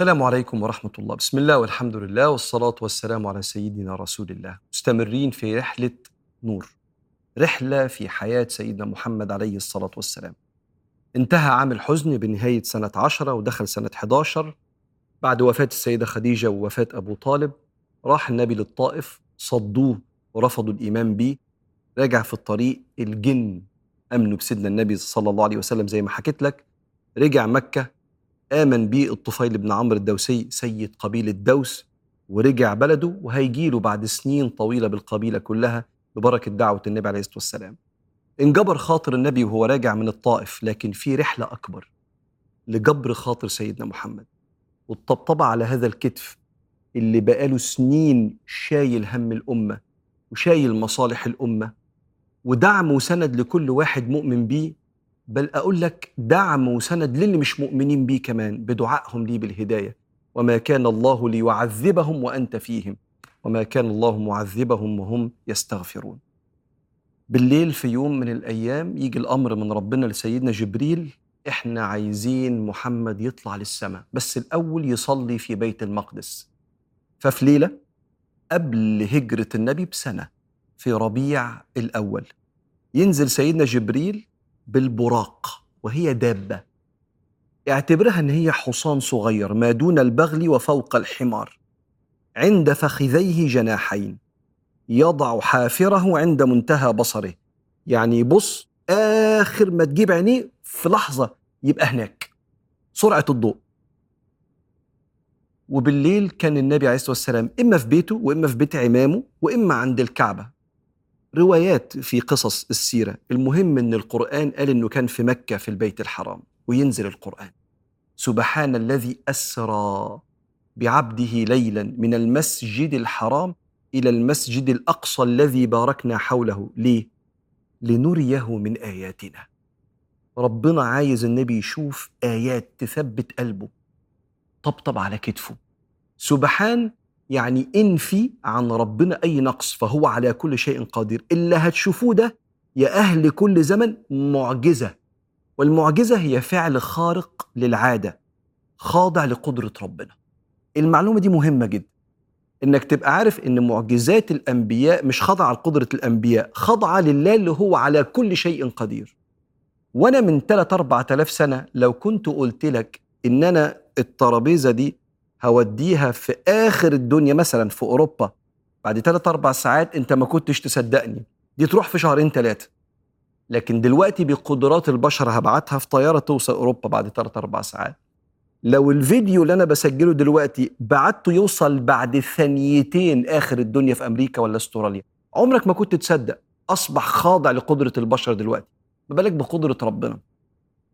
السلام عليكم ورحمة الله. بسم الله والحمد لله والصلاة والسلام على سيدنا رسول الله. مستمرين في رحلة نور. رحلة في حياة سيدنا محمد عليه الصلاة والسلام. انتهى عام الحزن بنهاية سنة عشرة ودخل سنة 11 بعد وفاة السيدة خديجة ووفاة أبو طالب راح النبي للطائف صدوه ورفضوا الإيمان به رجع في الطريق الجن أمنوا بسيدنا النبي صلى الله عليه وسلم زي ما حكيت لك. رجع مكة آمن بيه الطفيل بن عمرو الدوسي سيد قبيلة دوس ورجع بلده وهيجيله بعد سنين طويلة بالقبيلة كلها ببركة دعوة النبي عليه الصلاة والسلام. انجبر خاطر النبي وهو راجع من الطائف لكن في رحلة أكبر لجبر خاطر سيدنا محمد. والطبطبة على هذا الكتف اللي بقاله سنين شايل هم الأمة وشايل مصالح الأمة ودعم وسند لكل واحد مؤمن بيه بل أقول لك دعم وسند للي مش مؤمنين بيه كمان بدعائهم ليه بالهداية. وما كان الله ليعذبهم وأنت فيهم. وما كان الله معذبهم وهم يستغفرون. بالليل في يوم من الأيام يجي الأمر من ربنا لسيدنا جبريل. إحنا عايزين محمد يطلع للسماء. بس الأول يصلي في بيت المقدس. ففي ليلة قبل هجرة النبي بسنة في ربيع الأول. ينزل سيدنا جبريل بالبراق وهي دابة. اعتبرها إن هي حصان صغير ما دون البغل وفوق الحمار. عند فخذيه جناحين. يضع حافره عند منتهى بصره. يعني يبص آخر ما تجيب عينيه في لحظة يبقى هناك. سرعة الضوء. وبالليل كان النبي عليه الصلاة والسلام إما في بيته وإما في بيت عمامه وإما عند الكعبة. روايات في قصص السيرة. المهم إن القرآن قال إنه كان في مكة في البيت الحرام وينزل القرآن. سبحان الذي أسرى بعبده ليلا من المسجد الحرام إلى المسجد الأقصى الذي باركنا حوله. ليه؟ لنريه من آياتنا. ربنا عايز النبي يشوف آيات تثبت قلبه. طبطب على كتفه. سبحان يعني انفي عن ربنا أي نقص فهو على كل شيء قدير. اللي هتشوفوه ده يا أهل كل زمن معجزة والمعجزة هي فعل خارق للعادة خاضع لقدرة ربنا. المعلومة دي مهمة جدا. إنك تبقى عارف إن معجزات الأنبياء مش خاضعة لقدره الأنبياء خاضعة لله اللي هو على كل شيء قدير. وأنا من 3 4000 سنة لو كنت قلت لك إن أنا الترابيزة دي هوديها في آخر الدنيا مثلا في أوروبا. بعد 3 4 ساعات أنت ما كنتش تصدقني. دي تروح في شهرين ثلاثة لكن دلوقتي بقدرات البشر هبعتها في طيارة توصل أوروبا بعد 3 4 ساعات. لو الفيديو اللي أنا بسجله دلوقتي بعته يوصل بعد ثانيتين آخر الدنيا في أمريكا ولا أستراليا عمرك ما كنت تصدق. أصبح خاضع لقدرة البشر دلوقتي. ما بالك بقدرة ربنا؟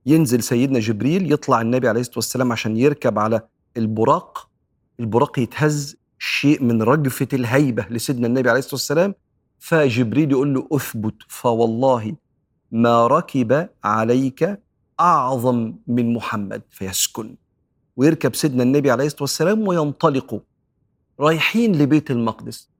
ينزل سيدنا جبريل يطلع النبي عليه الصلاة والسلام عشان يركب على البراق البراق يتهز شيء من رجفة الهيبة لسيدنا النبي عليه الصلاة والسلام فجبريل يقول له أثبت فوالله ما ركب عليك أعظم من محمد فيسكن. ويركب سيدنا النبي عليه الصلاة والسلام وينطلقوا رايحين لبيت المقدس.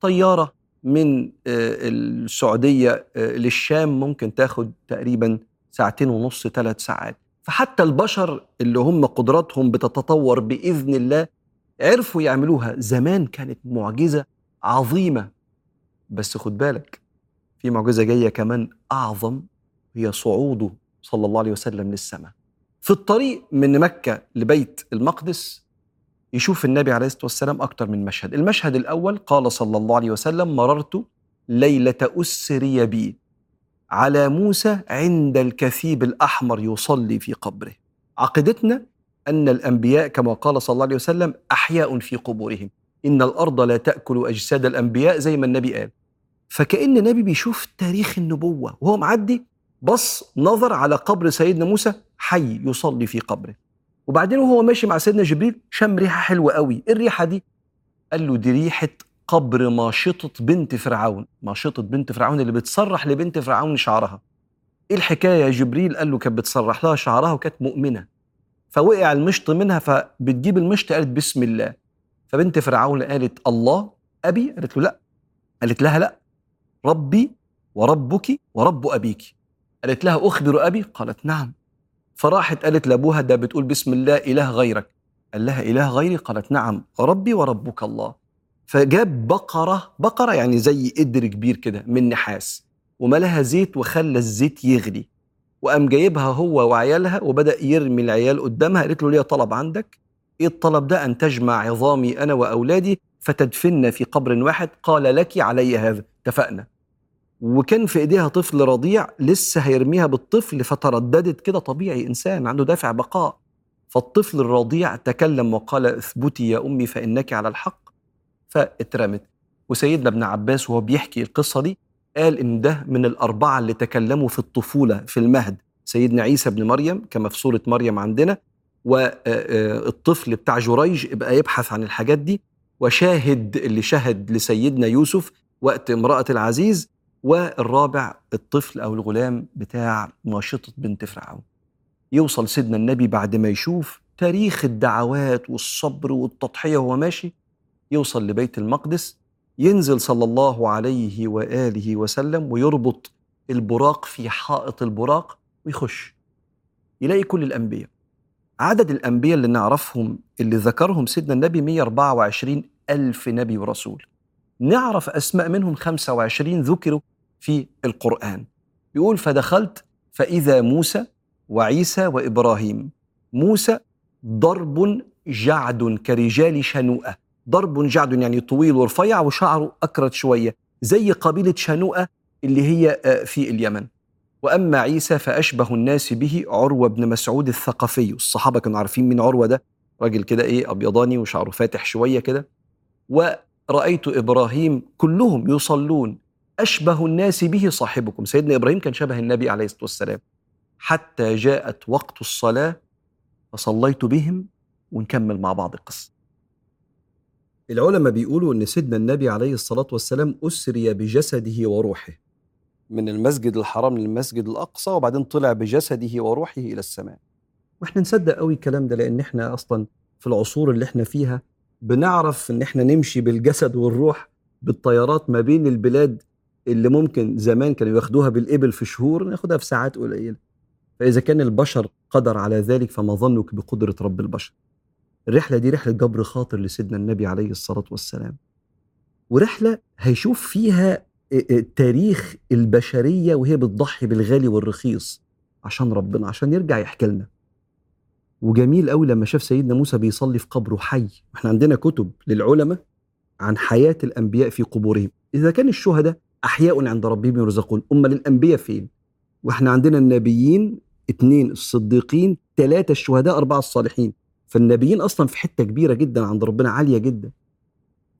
طيارة من السعودية للشام ممكن تاخد تقريبا ساعتين ونص ثلاث ساعات. فحتى البشر اللي هم قدراتهم بتتطور بإذن الله عرفوا يعملوها. زمان كانت معجزة عظيمة. بس خد بالك في معجزة جاية كمان أعظم هي صعوده صلى الله عليه وسلم للسماء. في الطريق من مكة لبيت المقدس يشوف النبي عليه الصلاة والسلام أكتر من مشهد. المشهد الأول قال صلى الله عليه وسلم مررت ليلة أسري بي. على موسى عند الكثيب الأحمر يصلي في قبره. عقيدتنا أن الأنبياء كما قال صلى الله عليه وسلم أحياء في قبورهم. إن الأرض لا تأكل أجساد الأنبياء زي ما النبي قال. فكأن النبي بيشوف تاريخ النبوة وهو معدي بص نظر على قبر سيدنا موسى حي يصلي في قبره. وبعدين وهو ماشي مع سيدنا جبريل شم ريحة حلوة قوي. إيه الريحة دي قال له دي ريحة قبر ماشطة بنت فرعون. ماشطة بنت فرعون اللي بتسرح لبنت فرعون شعرها. إيه الحكاية؟ جبريل قال له كانت بتسرح لها شعرها وكانت مؤمنة. فوقع المشط منها فبتجيب المشط قالت بسم الله. فبنت فرعون قالت الله؟ أبي؟ قالت له لا. قالت لها لا. ربي وربك ورب أبيك. قالت لها أخبر أبي؟ قالت نعم. فراحت قالت لأبوها ده بتقول بسم الله إله غيرك. قال لها إله غيري؟ قالت نعم. ربي وربك الله. فجاب بقرة بقرة يعني زي قدر كبير كده من نحاس وملاها زيت وخلى الزيت يغلي. وقام جايبها هو وعيالها وبدأ يرمي العيال قدامها قالت له ليه طلب عندك؟ إيه الطلب ده؟ أن تجمع عظامي أنا وأولادي فتدفن في قبر واحد؟ قال لك علي هذا. اتفقنا. وكان في إيديها طفل رضيع لسه هيرميها بالطفل فترددت كده طبيعي إنسان عنده دافع بقاء. فالطفل الرضيع تكلم وقال اثبتي يا أمي فإنك على الحق. فاترمت. وسيدنا ابن عباس وهو بيحكي القصة دي قال إن ده من الأربعة اللي تكلموا في الطفولة في المهد. سيدنا عيسى ابن مريم كما في سورة مريم عندنا والطفل بتاع جريج يبقى يبحث عن الحاجات دي وشاهد اللي شهد لسيدنا يوسف وقت امرأة العزيز والرابع الطفل أو الغلام بتاع ماشطة بنت فرعون. يوصل سيدنا النبي بعد ما يشوف تاريخ الدعوات والصبر والتضحية وهو ماشي يوصل لبيت المقدس ينزل صلى الله عليه وآله وسلم ويربط البراق في حائط البراق ويخش يلاقي كل الأنبياء. عدد الأنبياء اللي نعرفهم اللي ذكرهم سيدنا النبي 124 ألف نبي ورسول. نعرف أسماء منهم 25 ذكروا في القرآن. يقول فدخلت فإذا موسى وعيسى وإبراهيم. موسى ضرب جعد كرجال شنوءة. ضرب جعد يعني طويل ورفيع وشعره أكرت شوية زي قبيلة شنوءة اللي هي آه، في اليمن. وأما عيسى فأشبه الناس به عروة بن مسعود الثقفي. الصحابة كانوا عارفين مين عروة ده؟ راجل كده إيه أبيضاني وشعره فاتح شوية كده. ورأيت إبراهيم كلهم يصلون. أشبه الناس به صاحبكم. سيدنا إبراهيم كان شبه النبي عليه الصلاة والسلام. حتى جاءت وقت الصلاة فصليت بهم ونكمل مع بعض القصة. العلماء بيقولوا إن سيدنا النبي عليه الصلاة والسلام أسري بجسده وروحه. من المسجد الحرام للمسجد الأقصى وبعدين طلع بجسده وروحه إلى السماء. وإحنا نصدق قوي الكلام ده لأن إحنا أصلا في العصور اللي إحنا فيها بنعرف إن إحنا نمشي بالجسد والروح بالطيارات ما بين البلاد اللي ممكن زمان كانوا ياخدوها بالإبل في شهور ناخدها في ساعات قليلة. فإذا كان البشر قدر على ذلك فما ظنك بقدرة رب البشر. الرحلة دي رحلة جبر خاطر لسيدنا النبي عليه الصلاة والسلام. ورحلة هيشوف فيها تاريخ البشرية وهي بتضحي بالغالي والرخيص عشان ربنا عشان يرجع يحكي لنا. وجميل قوي لما شاف سيدنا موسى بيصلي في قبره حي. إحنا عندنا كتب للعلماء عن حياة الأنبياء في قبورهم. إذا كان الشهداء أحياء عند ربهم يرزقون. أمال الأنبياء فين؟ وإحنا عندنا النبيين اثنين الصديقين ثلاثة الشهداء أربعة الصالحين. فالنبيين أصلا في حتة كبيرة جدا عند ربنا عالية جدا.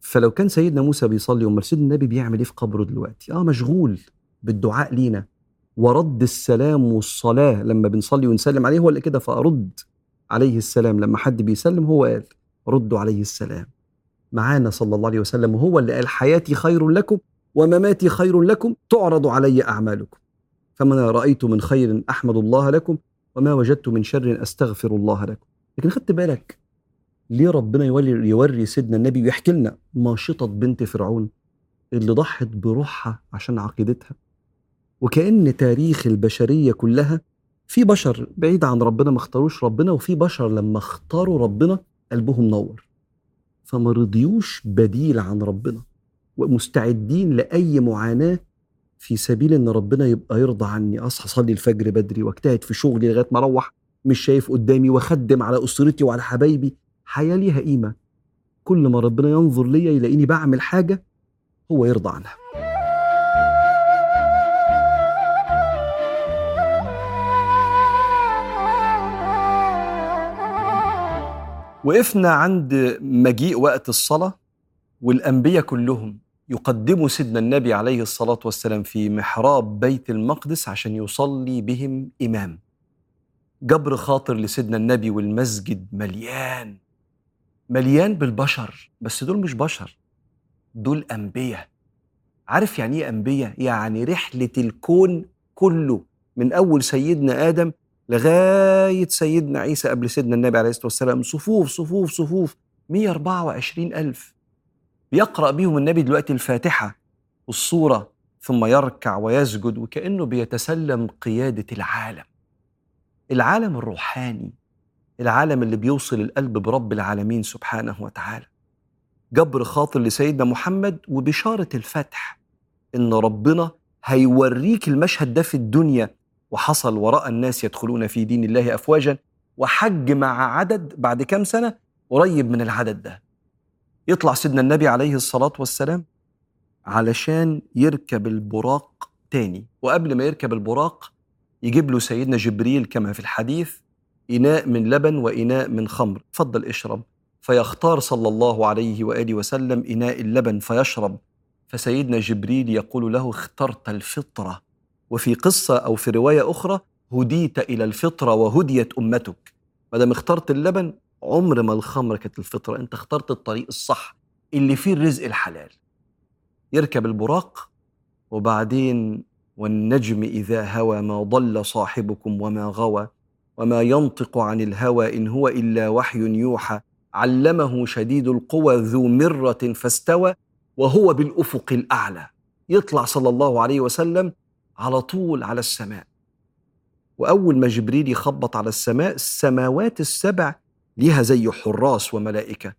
فلو كان سيدنا موسى بيصلي امال سيدنا النبي بيعمل إيه في قبره دلوقتي؟ آه مشغول بالدعاء لينا ورد السلام والصلاة لما بنصلي ونسلم عليه هو اللي كده فأرد عليه السلام. لما حد بيسلم هو قال ردوا عليه السلام. معانا صلى الله عليه وسلم وهو اللي قال حياتي خير لكم ومماتي خير لكم تعرض علي أعمالكم. فما رأيت من خير أحمد الله لكم وما وجدت من شر أستغفر الله لكم. لكن خدت بالك ليه ربنا يوري, يوري سيدنا النبي ويحكي لنا ماشطة بنت فرعون اللي ضحت بروحها عشان عقيدتها؟ وكأن تاريخ البشرية كلها في بشر بعيد عن ربنا ما اختاروش ربنا وفي بشر لما اختاروا ربنا قلبهم نور. فما رضيوش بديل عن ربنا ومستعدين لأي معاناة في سبيل إن ربنا يبقى يرضى عني أصحى أصلي الفجر بدري وأجتهد في شغلي لغاية ما أروح. مش شايف قدامي واخدم على أسرتي وعلى حبايبي حياة ليها قيمة. كل ما ربنا ينظر ليا يلاقيني بعمل حاجة هو يرضى عنها. وقفنا عند مجيء وقت الصلاة والأنبياء كلهم يقدموا سيدنا النبي عليه الصلاة والسلام في محراب بيت المقدس عشان يصلي بهم إمام. جبر خاطر لسيدنا النبي والمسجد مليان مليان بالبشر بس دول مش بشر دول أنبياء. عارف يعني إيه أنبياء؟ يعني رحلة الكون كله من أول سيدنا آدم لغاية سيدنا عيسى قبل سيدنا النبي عليه الصلاة والسلام. صفوف صفوف صفوف 124 ألف. بيقرأ بيهم النبي دلوقتي الفاتحة والصورة ثم يركع ويسجد وكأنه بيتسلم قيادة العالم. العالم الروحاني العالم اللي بيوصل القلب برب العالمين سبحانه وتعالى. جبر خاطر لسيدنا محمد وبشارة الفتح إن ربنا هيوريك المشهد ده في الدنيا وحصل وراء الناس يدخلون في دين الله أفواجا وحج مع عدد بعد كام سنة قريب من العدد ده. يطلع سيدنا النبي عليه الصلاة والسلام علشان يركب البراق تاني. وقبل ما يركب البراق يجيب له سيدنا جبريل كما في الحديث إناء من لبن وإناء من خمر. فضل اشرب. فيختار صلى الله عليه وآله وسلم إناء اللبن فيشرب. فسيدنا جبريل يقول له اخترت الفطرة. وفي قصة أو في رواية أخرى هديت إلى الفطرة وهديت أمتك. ما دام اخترت اللبن عمر ما الخمر كانت الفطرة. أنت اخترت الطريق الصح اللي فيه الرزق الحلال. يركب البراق وبعدين والنجم إذا هوى ما ضل صاحبكم وما غوى وما ينطق عن الهوى إن هو إلا وحي يوحى علمه شديد القوى ذو مرة فاستوى وهو بالأفق الأعلى. يطلع صلى الله عليه وسلم على طول على السماء. وأول ما جبريل يخبط على السماء السماوات السبع ليها زي حراس وملائكة.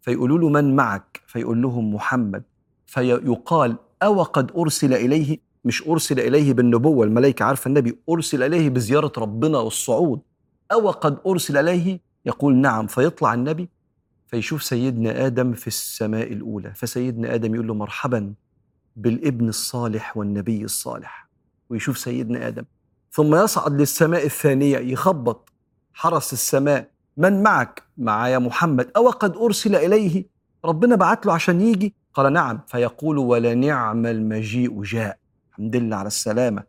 فيقولوا له من معك؟ فيقول لهم محمد. فيقال أو قد أرسل إليه مش أرسل إليه بالنبوة الملائكة عارفة النبي أرسل إليه بزيارة ربنا والصعود. أو قد أرسل إليه يقول نعم فيطلع النبي فيشوف سيدنا آدم في السماء الأولى. فسيدنا آدم يقول له مرحبا بالابن الصالح والنبي الصالح. ويشوف سيدنا آدم. ثم يصعد للسماء الثانية يخبط حرس السماء. من معك؟ معايا محمد. أو قد أرسل إليه ربنا بعت له عشان يجي؟ قال نعم. فيقول ولنعم المجيء جاء. الحمد على السلامة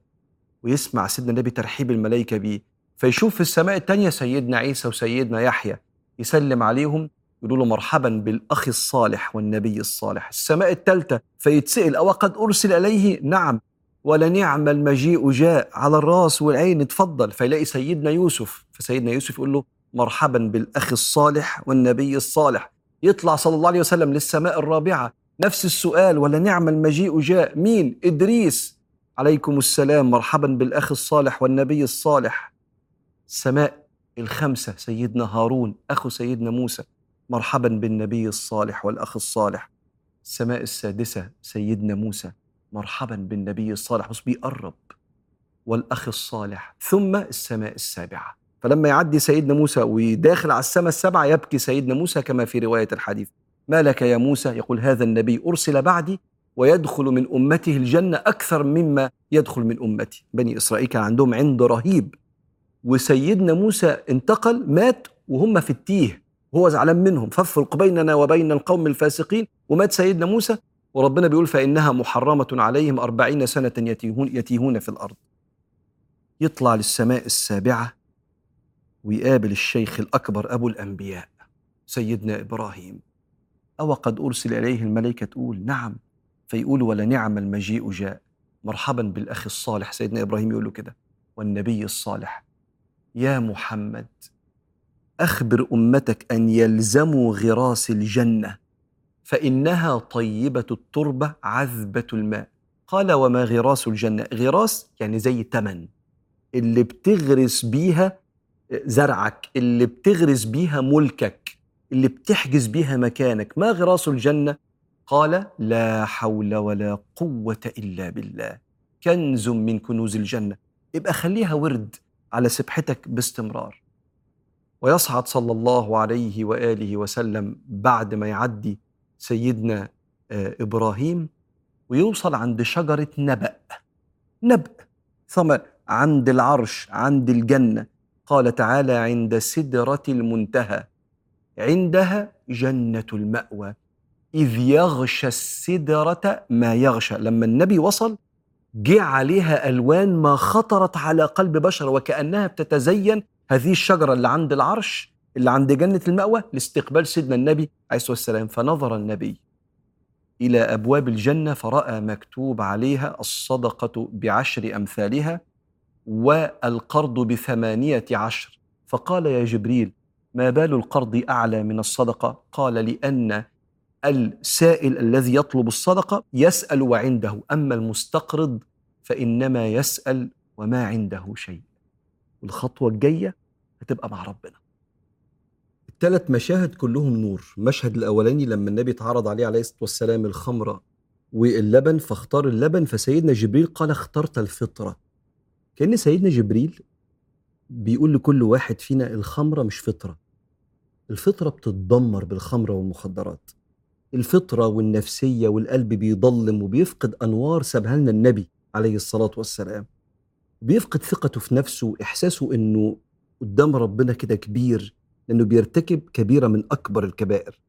ويسمع سيدنا النبي ترحيب الملائكة بيه فيشوف في السماء الثانية سيدنا عيسى وسيدنا يحيى يسلم عليهم يقولوا له مرحبا بالأخ الصالح والنبي الصالح. السماء الثالثة فيتسأل أو قد أرسل إليه؟ نعم. ولنعم المجيء جاء على الراس والعين اتفضل. فيلاقي سيدنا يوسف فسيدنا يوسف يقول له مرحبا بالأخ الصالح والنبي الصالح. يطلع صلى الله عليه وسلم للسماء الرابعة نفس السؤال ولنعم المجيء جاء؟ مين؟ إدريس. عليكم السلام مرحبا بالأخ الصالح والنبي الصالح. السماء الخمسة سيدنا هارون أخو سيدنا موسى. مرحبا بالنبي الصالح والأخ الصالح. السماء السادسة سيدنا موسى. مرحبا بالنبي الصالح. بص بيقرب. والأخ الصالح. ثم السماء السابعة. فلما يعدي سيدنا موسى ويداخل على السماء السبعة يبكي سيدنا موسى كما في رواية الحديث. ما لك يا موسى؟ يقول هذا النبي أرسل بعدي ويدخل من أمته الجنة أكثر مما يدخل من أمتي. بني إسرائيل كان عندهم عند رهيب. وسيدنا موسى انتقل مات وهم في التيه. وهو زعلان منهم. فافرق بيننا وبين القوم الفاسقين. ومات سيدنا موسى. وربنا بيقول فإنها محرمة عليهم أربعين سنة يتيهون, يتيهون في الأرض. يطلع للسماء السابعة ويقابل الشيخ الأكبر أبو الأنبياء سيدنا إبراهيم. أو قد أرسل إليه الملائكة تقول نعم. فيقول ولنعم المجيء جاء. مرحبا بالأخ الصالح سيدنا إبراهيم يقول له كده والنبي الصالح يا محمد أخبر أمتك أن يلزموا غراس الجنة فإنها طيبة التربة عذبة الماء. قال وما غراس الجنة؟ غراس يعني زي تمن. اللي بتغرس بيها زرعك اللي بتغرس بيها ملكك اللي بتحجز بيها مكانك. ما غراس الجنة؟ قال لا حول ولا قوة إلا بالله. كنز من كنوز الجنة. يبقى خليها ورد على سبحتك باستمرار. ويصعد صلى الله عليه وآله وسلم بعد ما يعدي سيدنا آه، إبراهيم ويوصل عند شجرة نبأ. نبأ. ثم عند العرش عند الجنة. قال تعالى عند سدرة المنتهى. عندها جنة المأوى. إذ يغشى السدرة ما يغشى. لما النبي وصل جه عليها ألوان ما خطرت على قلب بشر وكأنها بتتزين هذه الشجرة اللي عند العرش اللي عند جنة المأوى لاستقبال سيدنا النبي عليه الصلاة والسلام. فنظر النبي إلى أبواب الجنة فرأى مكتوب عليها الصدقة بعشر أمثالها والقرض بثمانية عشر. فقال يا جبريل ما بال القرض أعلى من الصدقة؟ قال لأن السائل الذي يطلب الصدقة يسأل وعنده أما المستقرض فإنما يسأل وما عنده شيء. الخطوة الجاية هتبقى مع ربنا. ثلاث مشاهد كلهم نور. المشهد الأولاني لما النبي اتعرض عليه عليه الصلاة والسلام الخمرة واللبن فاختار اللبن فسيدنا جبريل قال اخترت الفطرة. كأن سيدنا جبريل بيقول لكل واحد فينا الخمرة مش فطرة. الفطرة بتتدمر بالخمرة والمخدرات. الفطرة والنفسية والقلب بيضلم وبيفقد أنوار سابها لنا النبي عليه الصلاة والسلام. بيفقد ثقته في نفسه وإحساسه إنه قدام ربنا كده كبير لأنه بيرتكب كبيرة من أكبر الكبائر.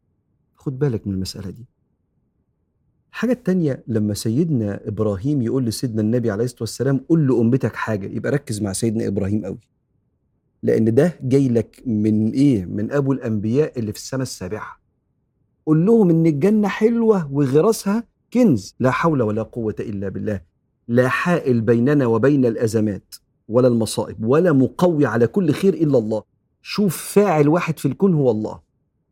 خد بالك من المسألة دي. الحاجة التانية لما سيدنا إبراهيم يقول لسيدنا النبي عليه الصلاة والسلام قول لأمتك حاجة يبقى ركز مع سيدنا إبراهيم قوي. لأن ده جاي لك من إيه؟ من أبو الأنبياء اللي في السماء السابعة. قول لهم إن الجنة حلوة وغراسها كنز. لا حول ولا قوة إلا بالله. لا حائل بيننا وبين الأزمات ولا المصائب ولا مقوي على كل خير إلا الله. شوف فاعل واحد في الكون هو الله.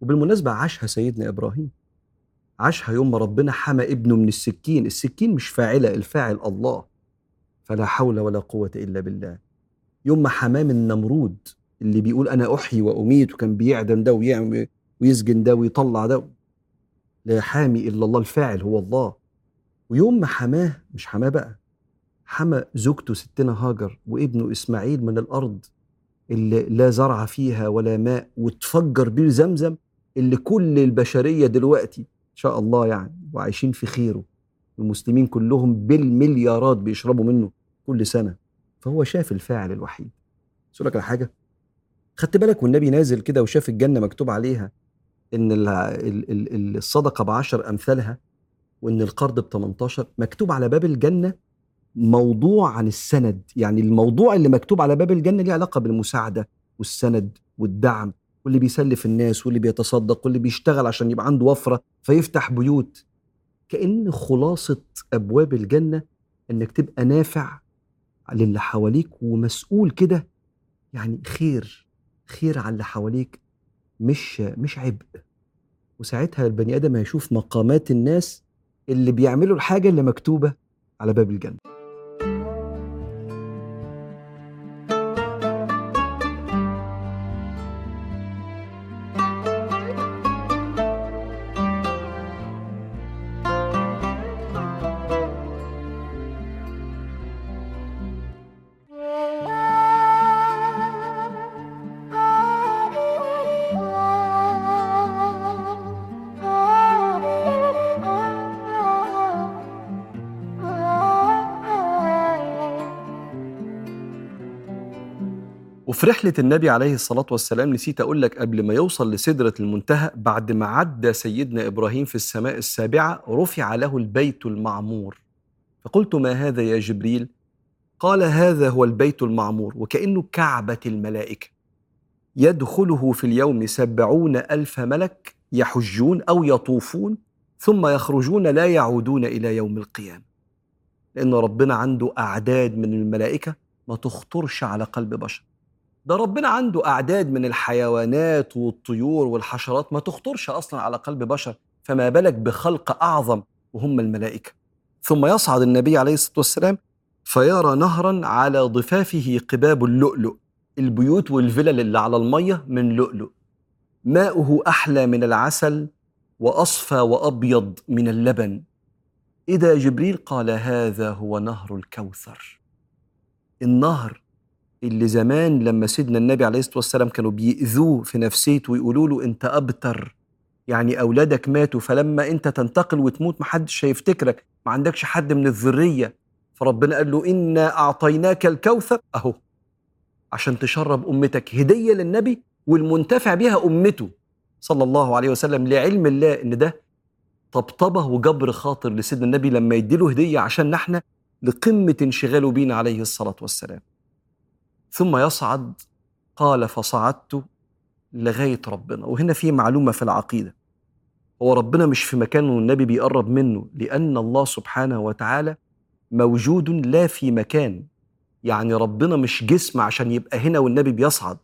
وبالمناسبة عاشها سيدنا إبراهيم. عاشها يوم ما ربنا حمى ابنه من السكين. السكين مش فاعلة الفاعل الله. فلا حول ولا قوة إلا بالله. يوم ما حماه من اللي بيقول أنا أحيي وأميت وكان بيعدم ده ويعمل ويسجن ده ويطلع ده. لا حامي إلا الله الفاعل هو الله. ويوم ما حماه مش حماه بقى حمى زوجته ستنا هاجر وابنه إسماعيل من الأرض اللي لا زرع فيها ولا ماء وتفجر بيه زمزم اللي كل البشرية دلوقتي إن شاء الله يعني وعايشين في خيره. المسلمين كلهم بالمليارات بيشربوا منه كل سنة. فهو شاف الفاعل الوحيد. بس لك على حاجة خدت بالك والنبي نازل كده وشاف الجنة مكتوب عليها إن الصدقة بعشر أمثالها وإن القرض ب 18 مكتوب على باب الجنة موضوع عن السند. يعني الموضوع اللي مكتوب على باب الجنة ليه علاقة بالمساعدة والسند والدعم واللي بيسلف الناس واللي بيتصدق واللي بيشتغل عشان يبقى عنده وفرة فيفتح بيوت. كأن خلاصة أبواب الجنة إنك تبقى نافع للي حواليك ومسؤول كده. يعني خير خير على اللي حواليك. مش مش عبء. وساعتها البني آدم هيشوف مقامات الناس اللي بيعملوا الحاجة اللي مكتوبة على باب الجنة. وفي رحلة النبي عليه الصلاة والسلام نسيت أقول لك قبل ما يوصل لسدرة المنتهى بعد ما عدى سيدنا إبراهيم في السماء السابعة رفع له البيت المعمور. فقلت ما هذا يا جبريل؟ قال هذا هو البيت المعمور وكأنه كعبة الملائكة. يدخله في اليوم سبعون ألف ملك يحجون أو يطوفون ثم يخرجون لا يعودون إلى يوم القيامة. لأن ربنا عنده أعداد من الملائكة ما تخطرش على قلب بشر. ده ربنا عنده أعداد من الحيوانات والطيور والحشرات ما تخطرش أصلا على قلب بشر فما بالك بخلق أعظم وهم الملائكة. ثم يصعد النبي عليه الصلاة والسلام فيرى نهرا على ضفافه قباب اللؤلؤ البيوت والفلل اللي على المية من لؤلؤ. ماؤه أحلى من العسل وأصفى وأبيض من اللبن. إذا جبريل قال هذا هو نهر الكوثر. النهر اللي زمان لما سيدنا النبي عليه الصلاة والسلام كانوا بيأذوه في نفسيته ويقولوا له أنت أبتر يعني أولادك ماتوا فلما أنت تنتقل وتموت محدش هيفتكرك ما عندكش حد من الذرية. فربنا قال له إنا أعطيناك الكوثر أهو عشان تشرب أمتك. هدية للنبي والمنتفع بها أمته صلى الله عليه وسلم لعلم الله إن ده طبطبة وجبر خاطر لسيدنا النبي لما يديله هدية عشان إحنا لقمة انشغاله بينا عليه الصلاة والسلام. ثم يصعد قال فصعدت لغاية ربنا. وهنا في معلومة في العقيدة. هو ربنا مش في مكان والنبي بيقرب منه لأن الله سبحانه وتعالى موجود لا في مكان. يعني ربنا مش جسم عشان يبقى هنا والنبي بيصعد.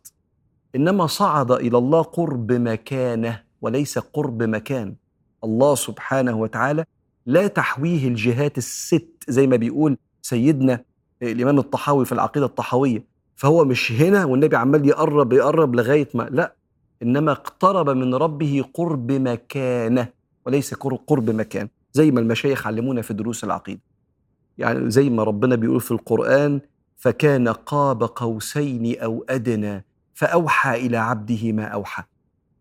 إنما صعد إلى الله قرب مكانه وليس قرب مكان. الله سبحانه وتعالى لا تحويه الجهات الست زي ما بيقول سيدنا الإمام الطحاوي في العقيدة الطحاوية. فهو مش هنا والنبي عمال يقرب يقرب لغاية ما لا إنما اقترب من ربه قرب مكانة وليس قرب مكان زي ما المشايخ علمونا في دروس العقيدة. يعني زي ما ربنا بيقول في القرآن فكان قاب قوسين أو أدنى فأوحى إلى عبده ما أوحى.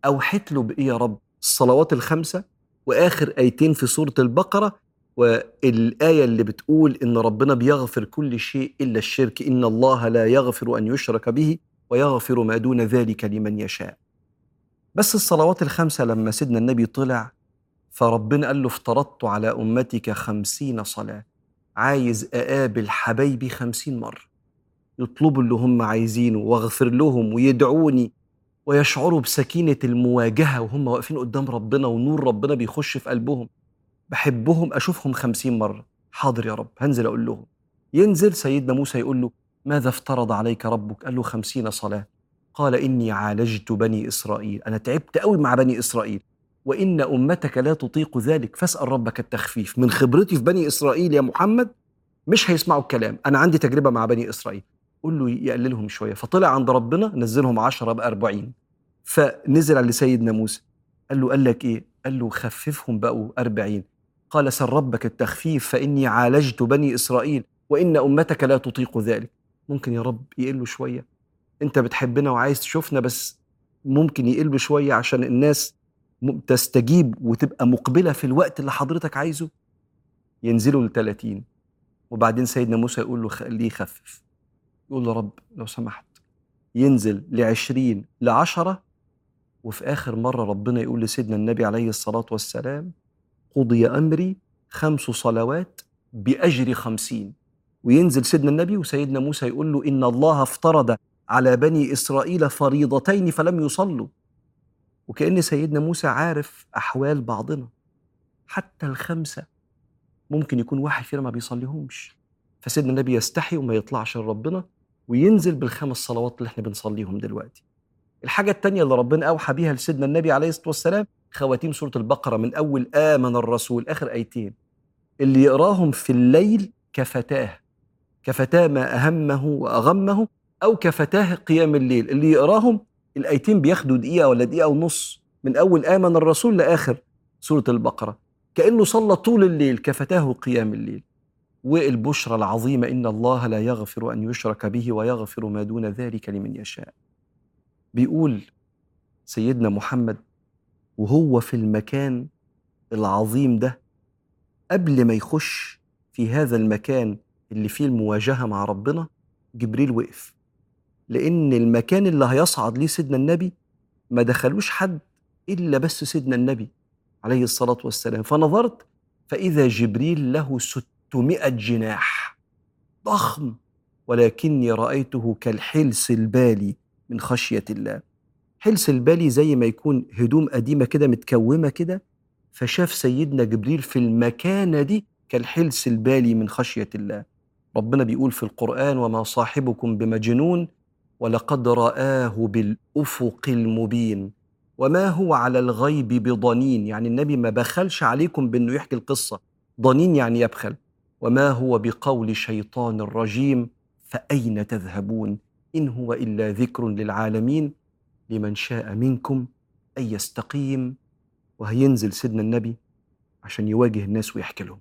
أوحت له بإيه يا رب؟ الصلوات الخمسة وآخر آيتين في سورة البقرة والآية اللي بتقول إن ربنا بيغفر كل شيء إلا الشرك إن الله لا يغفر أن يشرك به ويغفر ما دون ذلك لمن يشاء. بس الصلوات الخمسة لما سيدنا النبي طلع فربنا قال له افترضت على أمتك خمسين صلاة. عايز أقابل حبايبي خمسين مرة. يطلبوا اللي هم عايزينه واغفر لهم ويدعوني. ويشعروا بسكينة المواجهة وهم واقفين قدام ربنا ونور ربنا بيخش في قلبهم. بحبهم أشوفهم خمسين مرة. حاضر يا رب هنزل أقول لهم. ينزل سيدنا موسى يقول له ماذا افترض عليك ربك؟ قال له خمسين صلاة. قال إني عالجت بني إسرائيل. أنا تعبت قوي مع بني إسرائيل. وإن أمتك لا تطيق ذلك فاسأل ربك التخفيف. من خبرتي في بني إسرائيل يا محمد مش هيسمعوا الكلام. أنا عندي تجربة مع بني إسرائيل. قول له يقللهم شوية. فطلع عند ربنا نزلهم عشرة بأربعين. فنزل على سيدنا موسى. قال له قال لك إيه؟ قال له خففهم بقوا أربعين. قال سل ربك التخفيف فإني عالجت بني إسرائيل وإن أمتك لا تطيق ذلك. ممكن يا رب يقلوا شوية. أنت بتحبنا وعايز تشوفنا بس ممكن يقلوا شوية عشان الناس تستجيب وتبقى مقبلة في الوقت اللي حضرتك عايزه. ينزلوا ل 30 وبعدين سيدنا موسى يقول له خليه يخفف؟ يقول له رب لو سمحت. ينزل ل 20 ل 10 وفي آخر مرة ربنا يقول لسيدنا النبي عليه الصلاة والسلام قضي أمري خمس صلوات بأجر خمسين. وينزل سيدنا النبي وسيدنا موسى يقول له إن الله افترض على بني إسرائيل فريضتين فلم يصلوا. وكأن سيدنا موسى عارف أحوال بعضنا. حتى الخمسة ممكن يكون واحد فينا ما بيصليهمش. فسيدنا النبي يستحي وما يطلعش لربنا وينزل بالخمس صلوات اللي إحنا بنصليهم دلوقتي. الحاجة التانية اللي ربنا أوحى بيها لسيدنا النبي عليه الصلاة والسلام خواتيم سورة البقرة من أول آمن الرسول آخر آيتين. اللي يقراهم في الليل كفتاه. كفتاه ما أهمه وأغمه أو كفتاه قيام الليل. اللي يقراهم الآيتين بياخدوا دقيقة ولا دقيقة ونص. من أول آمن الرسول لآخر سورة البقرة. كأنه صلى طول الليل كفتاه قيام الليل. والبشرى العظيمة إن الله لا يغفر أن يشرك به ويغفر ما دون ذلك لمن يشاء. بيقول سيدنا محمد وهو في المكان العظيم ده قبل ما يخش في هذا المكان اللي فيه المواجهة مع ربنا جبريل وقف. لأن المكان اللي هيصعد ليه سيدنا النبي ما دخلوش حد إلا بس سيدنا النبي عليه الصلاة والسلام. فنظرت فإذا جبريل له ستمائة جناح ضخم ولكني رأيته كالحلس البالي من خشية الله. حلس البالي زي ما يكون هدوم قديمة كده متكومة كده فشاف سيدنا جبريل في المكانة دي كالحلس البالي من خشية الله. ربنا بيقول في القرآن وما صاحبكم بمجنون ولقد رآه بالأفق المبين وما هو على الغيب بضنين. يعني النبي ما بخلش عليكم بأنه يحكي القصة. ضنين يعني يبخل. وما هو بقول شيطان رجيم فأين تذهبون؟ إن هو إلا ذكر للعالمين لمن شاء منكم أن يستقيم وهينزل سيدنا النبي عشان يواجه الناس ويحكي لهم.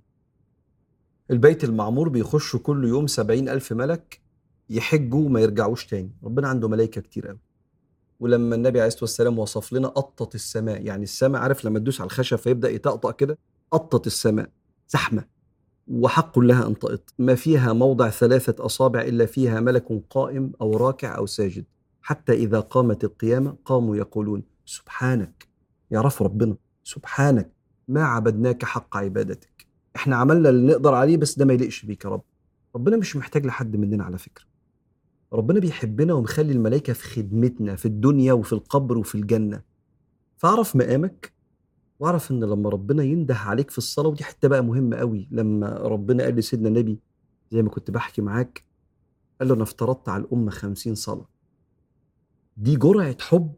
البيت المعمور بيخشوا كل يوم سبعين ألف ملك يحجوا وما يرجعوش تاني. ربنا عنده ملائكة كتير قوي. ولما النبي عليه الصلاة والسلام وصف لنا قطت السماء يعني السماء عارف لما تدوس على الخشب فيبدأ يطقطق كده؟ قطت السماء زحمة. وحق لها أن تقط. ما فيها موضع ثلاثة أصابع إلا فيها ملك قائم أو راكع أو ساجد. حتى إذا قامت القيامة قاموا يقولون سبحانك يعرفوا ربنا سبحانك ما عبدناك حق عبادتك. إحنا عملنا اللي نقدر عليه بس ده ما يليقش بيك يا رب. ربنا مش محتاج لحد مننا على فكرة. ربنا بيحبنا ومخلي الملائكة في خدمتنا في الدنيا وفي القبر وفي الجنة. فاعرف مقامك واعرف إن لما ربنا ينده عليك في الصلاة ودي حتة بقى مهمة قوي لما ربنا قال لسيدنا النبي زي ما كنت بحكي معاك قال له أنا افترضت على الأمة خمسين صلاة. دي جرعة حب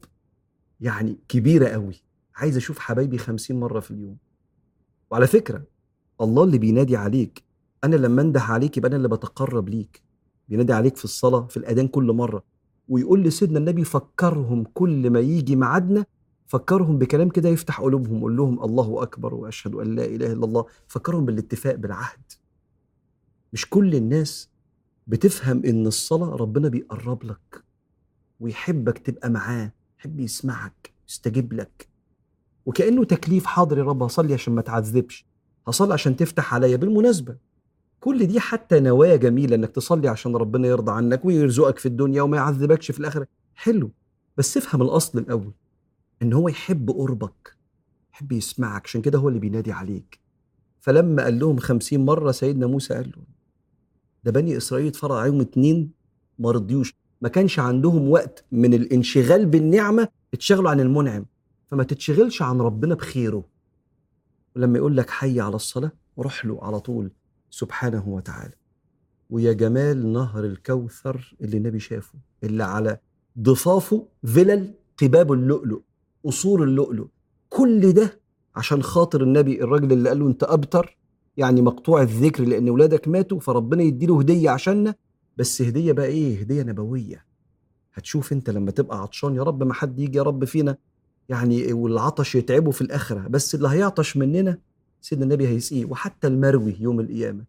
يعني كبيرة قوي. عايز أشوف حبايبي خمسين مرة في اليوم. وعلى فكرة الله اللي بينادي عليك أنا لما أنده عليك يبقى أنا اللي بتقرب ليك. بينادي عليك في الصلاة في الأذان كل مرة. ويقول لسيدنا النبي فكرهم كل ما يجي ميعادنا فكرهم بكلام كده يفتح قلوبهم قول لهم الله أكبر وأشهد أن لا إله إلا الله. فكرهم بالاتفاق بالعهد. مش كل الناس بتفهم إن الصلاة ربنا بيقرب لك. ويحبك تبقى معاه يحب يسمعك يستجيب لك. وكأنه تكليف حاضر يا رب هصلي عشان ما تعذبش هصلي عشان تفتح عليا. بالمناسبة كل دي حتى نوايا جميلة إنك تصلي عشان ربنا يرضى عنك ويرزقك في الدنيا وما يعذبكش في الآخرة. حلو بس افهم الأصل الأول إن هو يحب قربك يحب يسمعك عشان كده هو اللي بينادي عليك. فلما قال لهم خمسين مرة سيدنا موسى قال له ده بني إسرائيل اتفرض عليهم اتنين ما رضيوش ما كانش عندهم وقت من الانشغال بالنعمة اتشغلوا عن المنعم. فما تتشغلش عن ربنا بخيره. ولما يقول لك حي على الصلاة روح له على طول سبحانه وتعالى. ويا جمال نهر الكوثر اللي النبي شافه اللي على ضفافه فلل قباب اللؤلؤ قصور اللؤلؤ. كل ده عشان خاطر النبي الراجل اللي قال له أنت أبتر يعني مقطوع الذكر لأن ولادك ماتوا فربنا يديله هدية عشاننا بس هدية بقى إيه؟ هدية نبوية. هتشوف أنت لما تبقى عطشان يا رب ما حد يجي يا رب فينا يعني والعطش يتعبه في الآخرة. بس اللي هيعطش مننا سيدنا النبي هيسقيه وحتى المروي يوم القيامة.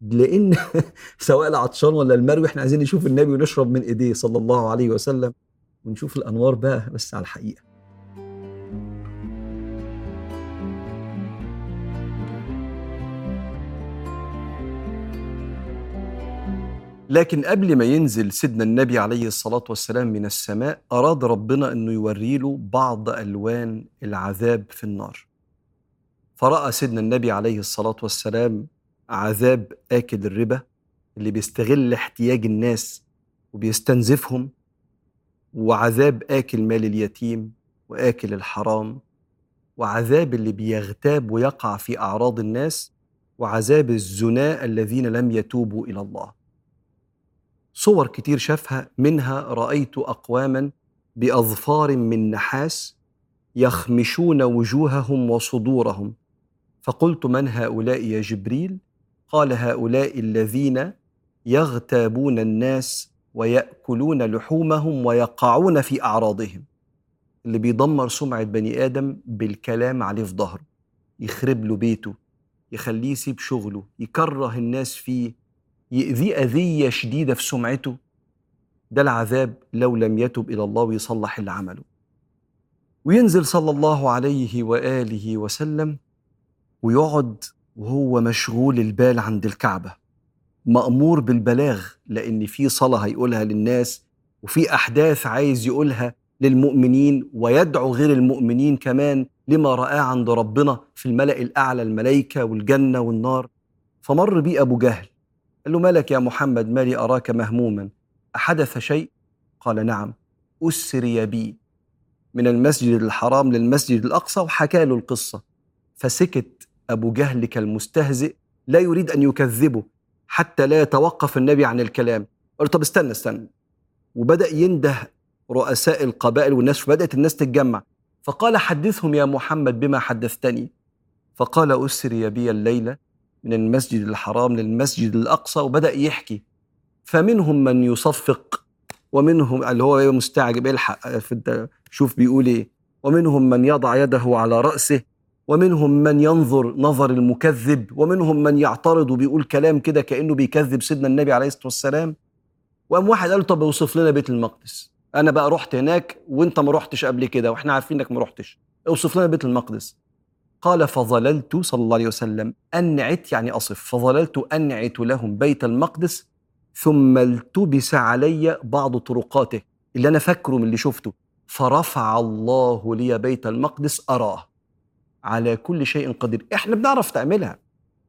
لأن سواء العطشان ولا المروي إحنا عايزين نشوف النبي ونشرب من إيديه صلى الله عليه وسلم ونشوف الأنوار بقى بس على الحقيقة. لكن قبل ما ينزل سيدنا النبي عليه الصلاة والسلام من السماء أراد ربنا أنه يوري له بعض ألوان العذاب في النار. فرأى سيدنا النبي عليه الصلاة والسلام عذاب آكل الربا اللي بيستغل احتياج الناس وبيستنزفهم وعذاب آكل مال اليتيم وآكل الحرام وعذاب اللي بيغتاب ويقع في أعراض الناس وعذاب الزناء الذين لم يتوبوا إلى الله. صور كتير شافها منها رأيت أقواما بأظفار من نحاس يخمشون وجوههم وصدورهم. فقلت من هؤلاء يا جبريل؟ قال هؤلاء الذين يغتابون الناس ويأكلون لحومهم ويقعون في أعراضهم. اللي بيدمر سمعة بني آدم بالكلام عليه في ظهره. يخرب له بيته يخليه يسيب شغله يكره الناس فيه يأذيه أذية شديدة في سمعته. ده العذاب لو لم يتب إلى الله ويصلح اللي عمله. وينزل صلى الله عليه وآله وسلم ويقعد وهو مشغول البال عند الكعبة. مأمور بالبلاغ لأن في صلاة هيقولها للناس وفي أحداث عايز يقولها للمؤمنين ويدعو غير المؤمنين كمان لما رآه عند ربنا في الملأ الأعلى الملائكة والجنة والنار. فمر بيه أبو جهل. قال له مالك يا محمد؟ مالي أراك مهموما. أحدث شيء؟ قال نعم أسري بي من المسجد الحرام للمسجد الأقصى وحكى له القصة. فسكت أبو جهل كالمستهزئ لا يريد أن يكذبه حتى لا يتوقف النبي عن الكلام. قال طب استنى استنى. وبدأ ينده رؤساء القبائل والناس فبدأت الناس تتجمع. فقال حدثهم يا محمد بما حدثتني. فقال أسري بي الليلة من المسجد الحرام للمسجد الأقصى وبدأ يحكي. فمنهم من يصفق ومنهم اللي هو مستعجب الحق في شوف بيقول إيه. ومنهم من يضع يده على رأسه ومنهم من ينظر نظر المكذب ومنهم من يعترض وبيقول كلام كده كأنه بيكذب سيدنا النبي عليه الصلاة والسلام. وقام واحد قال طب اوصف لنا بيت المقدس. أنا بقى رحت هناك وأنت ما رحتش قبل كده وإحنا عارفين إنك ما رحتش. اوصف لنا بيت المقدس. قال فظللت صلى الله عليه وسلم أنعت يعني أصف فظللت أنعت لهم بيت المقدس ثم التبس علي بعض طرقاته اللي أنا فاكره من اللي شفته. فرفع الله لي بيت المقدس أراه. على كل شيء قدير. إحنا بنعرف تعملها.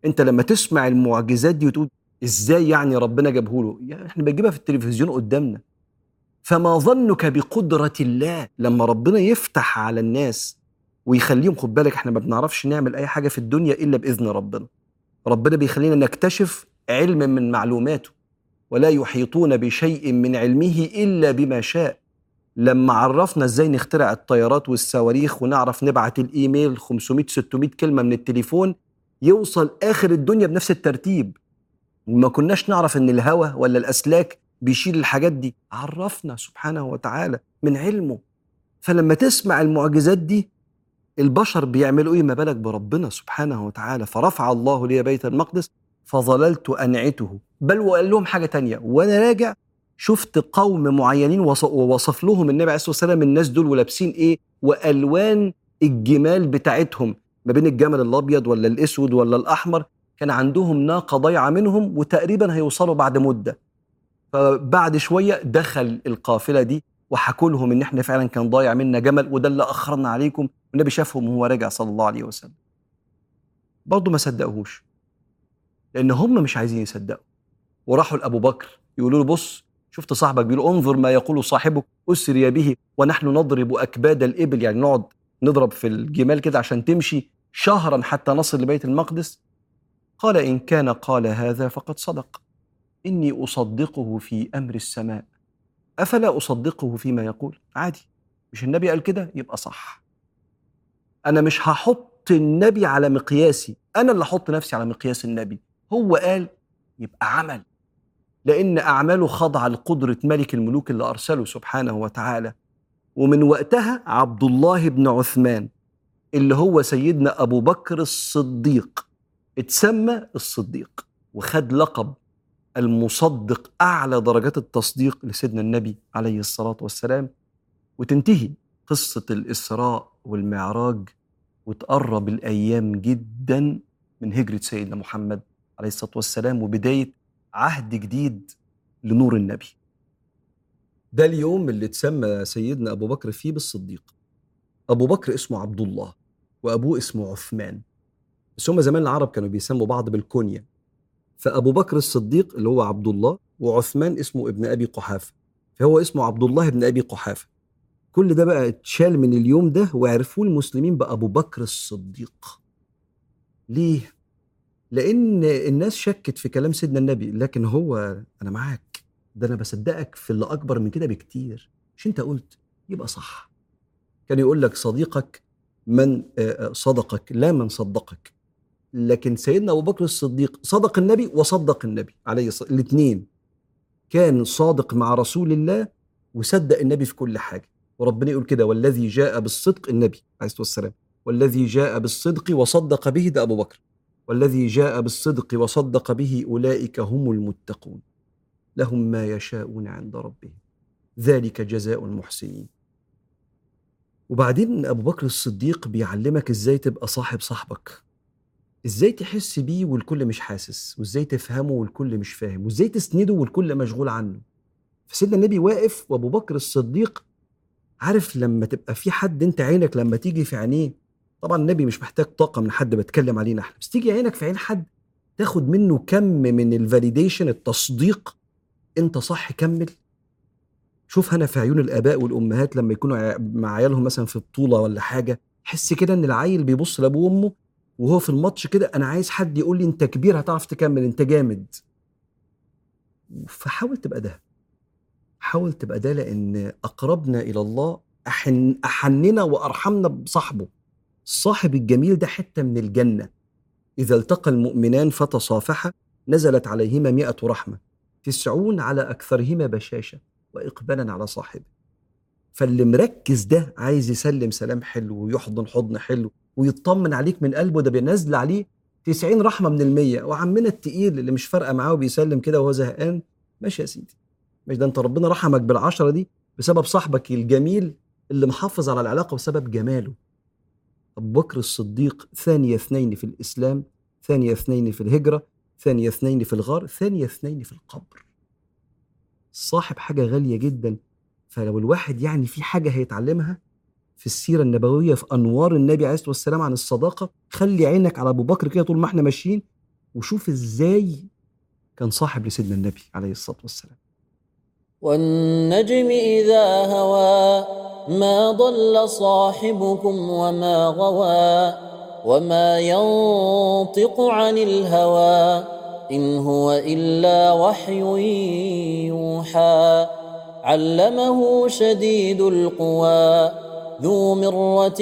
أنت لما تسمع المعجزات دي وتقول إزاي يعني ربنا جابه له؟ يعني إحنا بنجيبها في التلفزيون قدامنا. فما ظنك بقدرة الله لما ربنا يفتح على الناس ويخليهم خد بالك إحنا ما بنعرفش نعمل أي حاجة في الدنيا إلا بإذن ربنا. ربنا بيخلينا نكتشف علم من معلوماته ولا يحيطون بشيء من علمه إلا بما شاء. لما عرفنا إزاي نخترع الطيارات والصواريخ ونعرف نبعت الإيميل 500 600 كلمة من التليفون يوصل آخر الدنيا بنفس الترتيب. وما كناش نعرف إن الهواء ولا الأسلاك بيشيل الحاجات دي. عرفنا سبحانه وتعالى من علمه. فلما تسمع المعجزات دي البشر بيعملوا إيه؟ ما بالك بربنا سبحانه وتعالى. فرفع الله لي بيت المقدس فظللت أنعته. بل وقال لهم حاجة تانية. وأنا راجع شفت قوم معينين ووصف لهم النبي عليه الصلاة والسلام الناس دول ولابسين إيه؟ وألوان الجمال بتاعتهم. ما بين الجمل الأبيض ولا الأسود ولا الأحمر كان عندهم ناقة ضايعة منهم وتقريبا هيوصلوا بعد مدة. فبعد شوية دخل القافلة دي وحكوا لهم إن إحنا فعلا كان ضايع منا جمل وده اللي أخرنا عليكم. والنبي شافهم وهو راجع صلى الله عليه وسلم. برضه ما صدقوهوش لأن هم مش عايزين يصدقوا. وراحوا لأبو بكر يقولوا له بص شفت صاحبك بيقول انظر ما يقول صاحبك اسري به ونحن نضرب أكباد الإبل. يعني نقعد نضرب في الجمال كده عشان تمشي شهرا حتى نصل لبيت المقدس. قال إن كان قال هذا فقد صدق. إني أصدقه في أمر السماء. أفلا أصدقه فيما يقول؟ عادي. مش النبي قال كده؟ يبقى صح. أنا مش هحط النبي على مقياسي. أنا اللي أحط نفسي على مقياس النبي. هو قال يبقى عمل. لأن أعماله خاضعه لقدرة ملك الملوك اللي أرسله سبحانه وتعالى. ومن وقتها عبد الله بن عثمان اللي هو سيدنا أبو بكر الصديق. اتسمى الصديق وخد لقب المصدق أعلى درجات التصديق لسيدنا النبي عليه الصلاة والسلام. وتنتهي قصة الإسراء والمعراج وتقرب الأيام جدا من هجرة سيدنا محمد عليه الصلاة والسلام وبداية عهد جديد لنور النبي. ده اليوم اللي اتسمى سيدنا أبو بكر فيه بالصديق. أبو بكر اسمه عبد الله وأبوه اسمه عثمان. بس هم زمان العرب كانوا بيسموا بعض بالكونيا. فأبو بكر الصديق اللي هو عبد الله وعثمان اسمه ابن أبي قحافة. فهو اسمه عبد الله ابن أبي قحافة. كل ده بقى اتشال من اليوم ده وعرفوه المسلمين بأبو بكر الصديق. ليه؟ لأن الناس شكت في كلام سيدنا النبي لكن هو أنا معاك ده أنا بصدقك في اللي أكبر من كده بكتير. مش أنت قلت؟ يبقى صح. كان يقول لك صديقك من صدقك لا من صدقك. لكن سيدنا أبو بكر الصديق صدق النبي وصدق النبي عليه الصلاة الاثنين كان صادق مع رسول الله وصدق النبي في كل حاجة. وربنا يقول كده والذي جاء بالصدق النبي عليه الصلاة والسلام. والذي جاء بالصدق وصدق به ده أبو بكر. والذي جاء بالصدق وصدق به أولئك هم المتقون. لهم ما يشاءون عند ربهم. ذلك جزاء المحسنين. وبعدين أبو بكر الصديق بيعلمك إزاي تبقى صاحب صاحبك. إزاي تحس بيه والكل مش حاسس؟ وإزاي تفهمه والكل مش فاهم؟ وإزاي تسنده والكل مشغول عنه؟ فسيدنا النبي واقف وأبو بكر الصديق عارف لما تبقى في حد أنت عينك لما تيجي في عينيه طبعا النبي مش محتاج طاقة من حد بتكلم علينا إحنا بس تيجي عينك في عين حد تاخد منه كم من الفاليديشن التصديق أنت صح كمل. شوف هنا في عيون الآباء والأمهات لما يكونوا مع عيالهم مثلا في بطولة ولا حاجة حس كده إن العيل بيبص لأبوه وأمه وهو في الماتش كده أنا عايز حد يقول لي أنت كبير هتعرف تكمل أنت جامد. فحاول تبقى ده. حاول تبقى ده لأن أقربنا إلى الله أحن أحننا وأرحمنا بصاحبه. الصاحب الجميل ده حتة من الجنة. إذا التقى المؤمنان فتصافحا نزلت عليهما مئة رحمة. تسعون على أكثرهما بشاشة وإقبالا على صاحبه. فاللي مركز ده عايز يسلم سلام حلو ويحضن حضن حلو ويطمن عليك من قلبه ده بينزل عليه 90 رحمة من المية. وعمنا التقيل اللي مش فارقة معاه وبيسلم كده وهو زهقان. ماشي يا سيدي. مش ده انت ربنا رحمك بالعشرة دي بسبب صاحبك الجميل اللي محافظ على العلاقة بسبب جماله. أبو بكر الصديق ثاني اثنين في الإسلام ثاني اثنين في الهجرة ثاني اثنين في الغار ثاني اثنين في القبر. صاحب حاجة غالية جدا. فلو الواحد يعني في حاجة هيتعلمها في السيرة النبوية في أنوار النبي عليه الصلاة والسلام عن الصداقة خلي عينك على أبو بكر كده طول ما إحنا ماشيين وشوف إزاي كان صاحب لسيدنا النبي عليه الصلاة والسلام. والنجم إذا هوى ما ضل صاحبكم وما غوى وما ينطق عن الهوى إن هو إلا وحي يوحى. علمه شديد القوى ذو مرة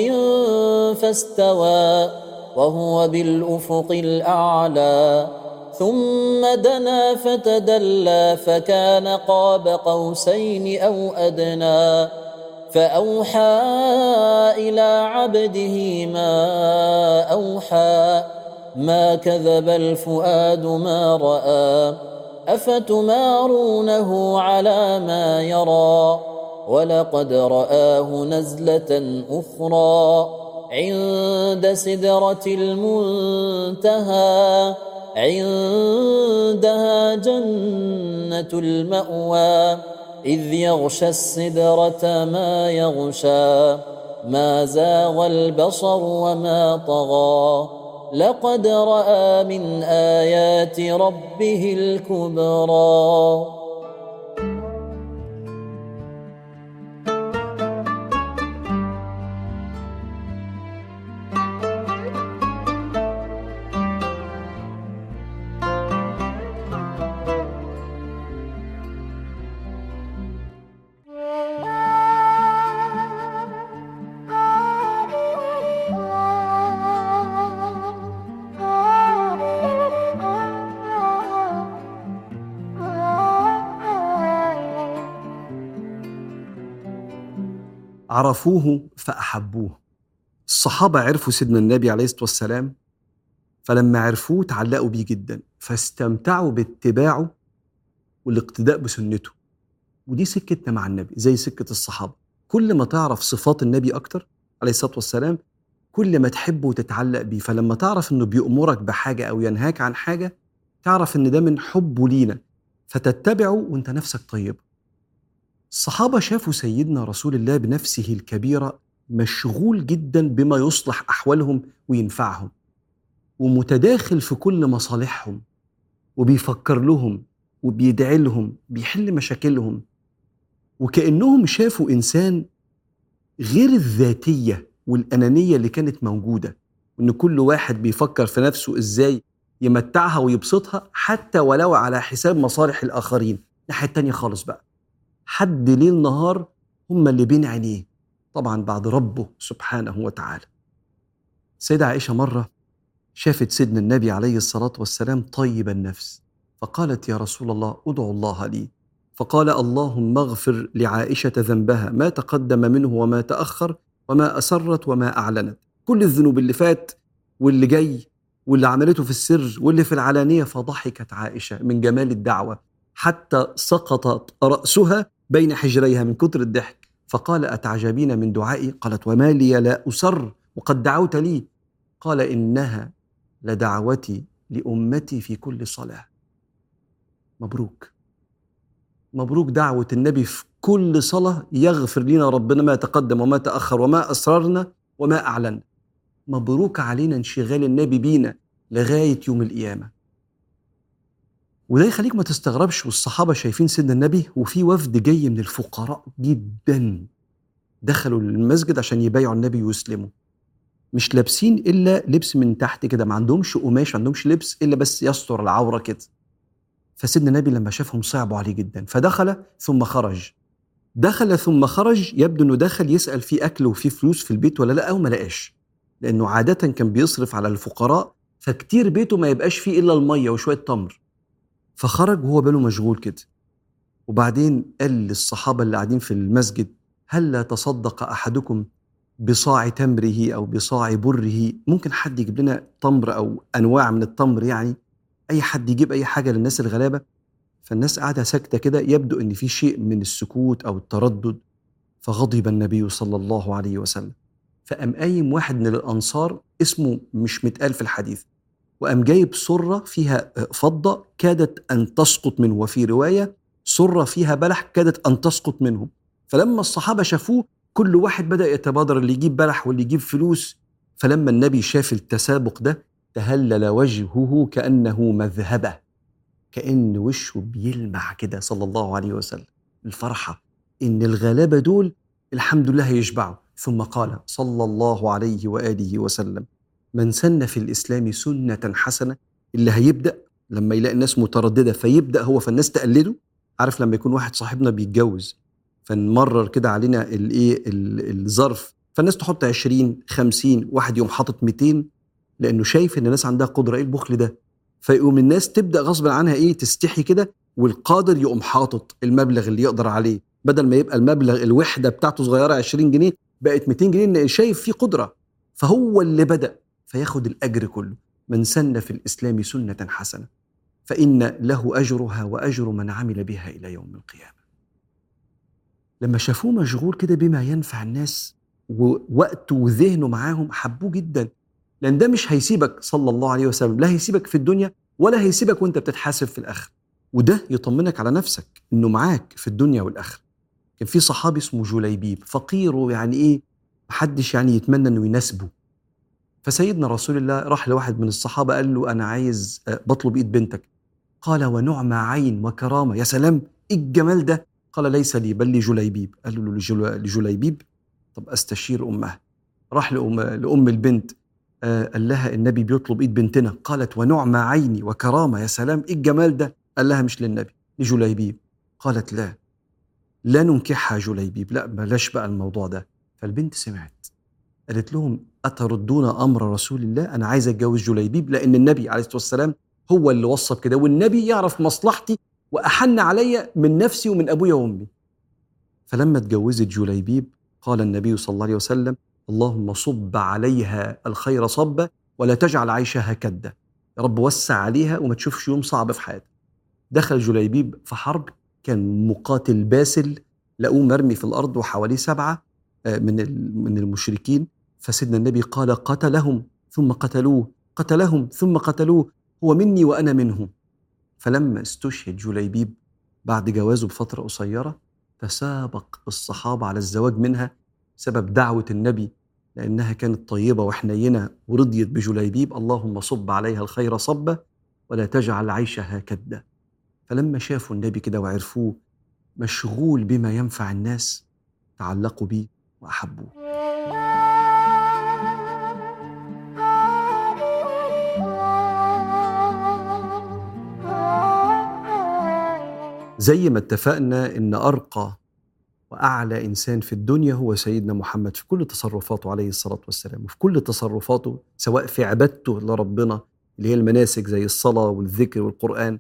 فاستوى وهو بالأفق الأعلى. ثم دنا فتدلى فكان قاب قوسين أو أدنى. فأوحى إلى عبده ما أوحى ما كذب الفؤاد ما رأى. افتمارونه على ما يرى ولقد راه نزله أخرى عند سدره المنتهى عندها جنه الماوى اذ يغشى السدره ما يغشى ما زاغ البصر وما طغى لقد رأى من آيات ربه الكبرى. عرفوه فأحبوه. الصحابة عرفوا سيدنا النبي عليه الصلاة والسلام فلما عرفوه تعلقوا بيه جدا فاستمتعوا باتباعه والاقتداء بسنته. ودي سكتنا مع النبي زي سكة الصحابة. كل ما تعرف صفات النبي أكتر عليه الصلاة والسلام كل ما تحبه وتتعلق بيه. فلما تعرف إنه بيأمرك بحاجة أو ينهاك عن حاجة تعرف إن ده من حبه لينا. فتتبعه وأنت نفسك طيبة. الصحابة شافوا سيدنا رسول الله بنفسه الكبيرة مشغول جدا بما يصلح أحوالهم وينفعهم ومتداخل في كل مصالحهم وبيفكر لهم وبيدعي لهم بيحل مشاكلهم وكأنهم شافوا إنسان غير الذاتية والأنانية اللي كانت موجودة وإن كل واحد بيفكر في نفسه إزاي يمتعها ويبسطها حتى ولو على حساب مصالح الآخرين. الناحية التانية خالص بقى. حد ليل نهار هم اللي بين عينيه. طبعا بعد ربه سبحانه وتعالى. سيدة عائشة مرة شافت سيدنا النبي عليه الصلاة والسلام طيب النفس فقالت يا رسول الله ادعو الله لي. فقال اللهم اغفر لعائشة ذنبها ما تقدم منه وما تأخر وما أسرت وما أعلنت. كل الذنوب اللي فات واللي جاي واللي عملته في السر واللي في العلانية فضحكت عائشة من جمال الدعوة حتى سقطت رأسها بين حجريها من كتر الضحك. فقال أتعجبين من دعائي؟ قالت وما لي لا أسر وقد دعوت لي. قال إنها لدعوتي لأمتي في كل صلاة. مبروك. مبروك دعوة النبي في كل صلاة. يغفر لنا ربنا ما تقدم وما تأخر وما أسررنا وما أعلن. مبروك علينا انشغال النبي بينا لغاية يوم القيامة. وده يخليك ما تستغربش والصحابة شايفين سيدنا النبي وفي وفد جاي من الفقراء جدا. دخلوا المسجد عشان يبايعوا النبي ويسلموا. مش لابسين إلا لبس من تحت كده ما عندهمش قماش ما عندهمش لبس إلا بس يستر العورة كده. فسيدنا النبي لما شافهم صعبوا عليه جدا فدخل ثم خرج. دخل ثم خرج يبدو إنه دخل يسأل في أكل وفي فلوس في البيت ولا لأ أو ما لقاش. لأنه عادة كان بيصرف على الفقراء فكتير بيته ما يبقاش فيه إلا المية وشوية تمر. فخرج وهو باله مشغول كده. وبعدين قال للصحابة اللي قاعدين في المسجد هل لا تصدق أحدكم بصاع تمره أو بصاع بره؟ ممكن حد يجيب لنا تمر أو أنواع من التمر يعني؟ أي حد يجيب أي حاجة للناس الغلابة؟ فالناس قاعدة ساكتة كده يبدو أن في شيء من السكوت أو التردد. فغضب النبي صلى الله عليه وسلم. فقام قايم واحد من الأنصار اسمه مش متقال في الحديث. وقام جايب سرة فيها فضة كادت أن تسقط منه وفي رواية سرة فيها بلح كادت أن تسقط منه. فلما الصحابة شافوه كل واحد بدأ يتبادر اللي يجيب بلح واللي يجيب فلوس. فلما النبي شاف التسابق ده تهلل وجهه كأنه مذهبة كأن وشه بيلمع كده صلى الله عليه وسلم. الفرحة إن الغلابة دول الحمد لله يشبعوا. ثم قال صلى الله عليه وآله وسلم من سن في الإسلام سنة حسنة اللي هيبدأ لما يلاقي الناس مترددة فيبدأ هو فالناس تقلده. عارف لما يكون واحد صاحبنا بيتجوز فنمرر كده علينا الإيه الظرف فالناس تحط 20 50 واحد يوم حاطط 200 لأنه شايف إن الناس عندها قدرة إيه البخل ده؟ فيقوم الناس تبدأ غصب عنها إيه تستحي كده والقادر يقوم حاطط المبلغ اللي يقدر عليه. بدل ما يبقى المبلغ الوحدة بتاعته صغيرة 20 جنيه بقت 200 جنيه شايف فيه قدرة. فهو اللي بدأ. فياخد الأجر كله. من سن في الإسلام سنة حسنة فإن له أجرها وأجر من عمل بها إلى يوم القيامة. لما شافوه مشغول كده بما ينفع الناس ووقته وذهنه معاهم حبوه جدا. لأن ده مش هيسيبك صلى الله عليه وسلم لا هيسيبك في الدنيا ولا هيسيبك وأنت بتتحاسب في الآخرة. وده يطمنك على نفسك إنه معاك في الدنيا والآخرة. كان في صحابي اسمه جليبيب فقير ويعني إيه محدش يعني يتمنى إنه يناسبه. فسيدنا رسول الله راح لواحد من الصحابة قال له أنا عايز آه، بطلب إيد بنتك. قال ونعمى عين وكرامة. يا سلام إيه الجمال ده؟ قال ليس لي بل لجليبيب. قال له لجل- لجليبيب؟ طب أستشير أمها. راح لأم, لأم البنت آه، قال لها النبي بيطلب إيد بنتنا. قالت ونعمى عيني وكرامة. يا سلام إيه الجمال ده؟ قال لها مش للنبي لجليبيب. قالت لا لا ننكحها جليبيب. لا بلاش بقى الموضوع ده. فالبنت سمعت. قالت لهم أتردون أمر رسول الله؟ أنا عايز أتجوز جليبيب لأن النبي عليه الصلاة والسلام هو اللي وصى كده والنبي يعرف مصلحتي وأحن عليا من نفسي ومن أبويا وأمي. فلما اتجوزت جليبيب قال النبي صلى الله عليه وسلم اللهم صب عليها الخير صبا ولا تجعل عيشها كدة يا رب وسع عليها وما تشوفش يوم صعب في حياتها. دخل جليبيب في حرب كان مقاتل باسل لقوه مرمي في الأرض وحواليه سبعة آه، من من المشركين. فسيدنا النبي قال قتلهم ثم قتلوه قتلهم ثم قتلوه هو مني وأنا منهم فلما استشهد جليبيب بعد جوازه بفترة قصيرة تسابق الصحابة على الزواج منها سبب دعوة النبي لأنها كانت طيبة وحنينة ورضيت بجليبيب اللهم صب عليها الخير صبا ولا تجعل عيشها كدا فلما شافوا النبي كده وعرفوه مشغول بما ينفع الناس تعلقوا بيه وأحبوه. زي ما اتفقنا إن أرقى وأعلى إنسان في الدنيا هو سيدنا محمد في كل تصرفاته عليه الصلاة والسلام وفي كل تصرفاته سواء في عبادته لربنا اللي هي المناسك زي الصلاة والذكر والقرآن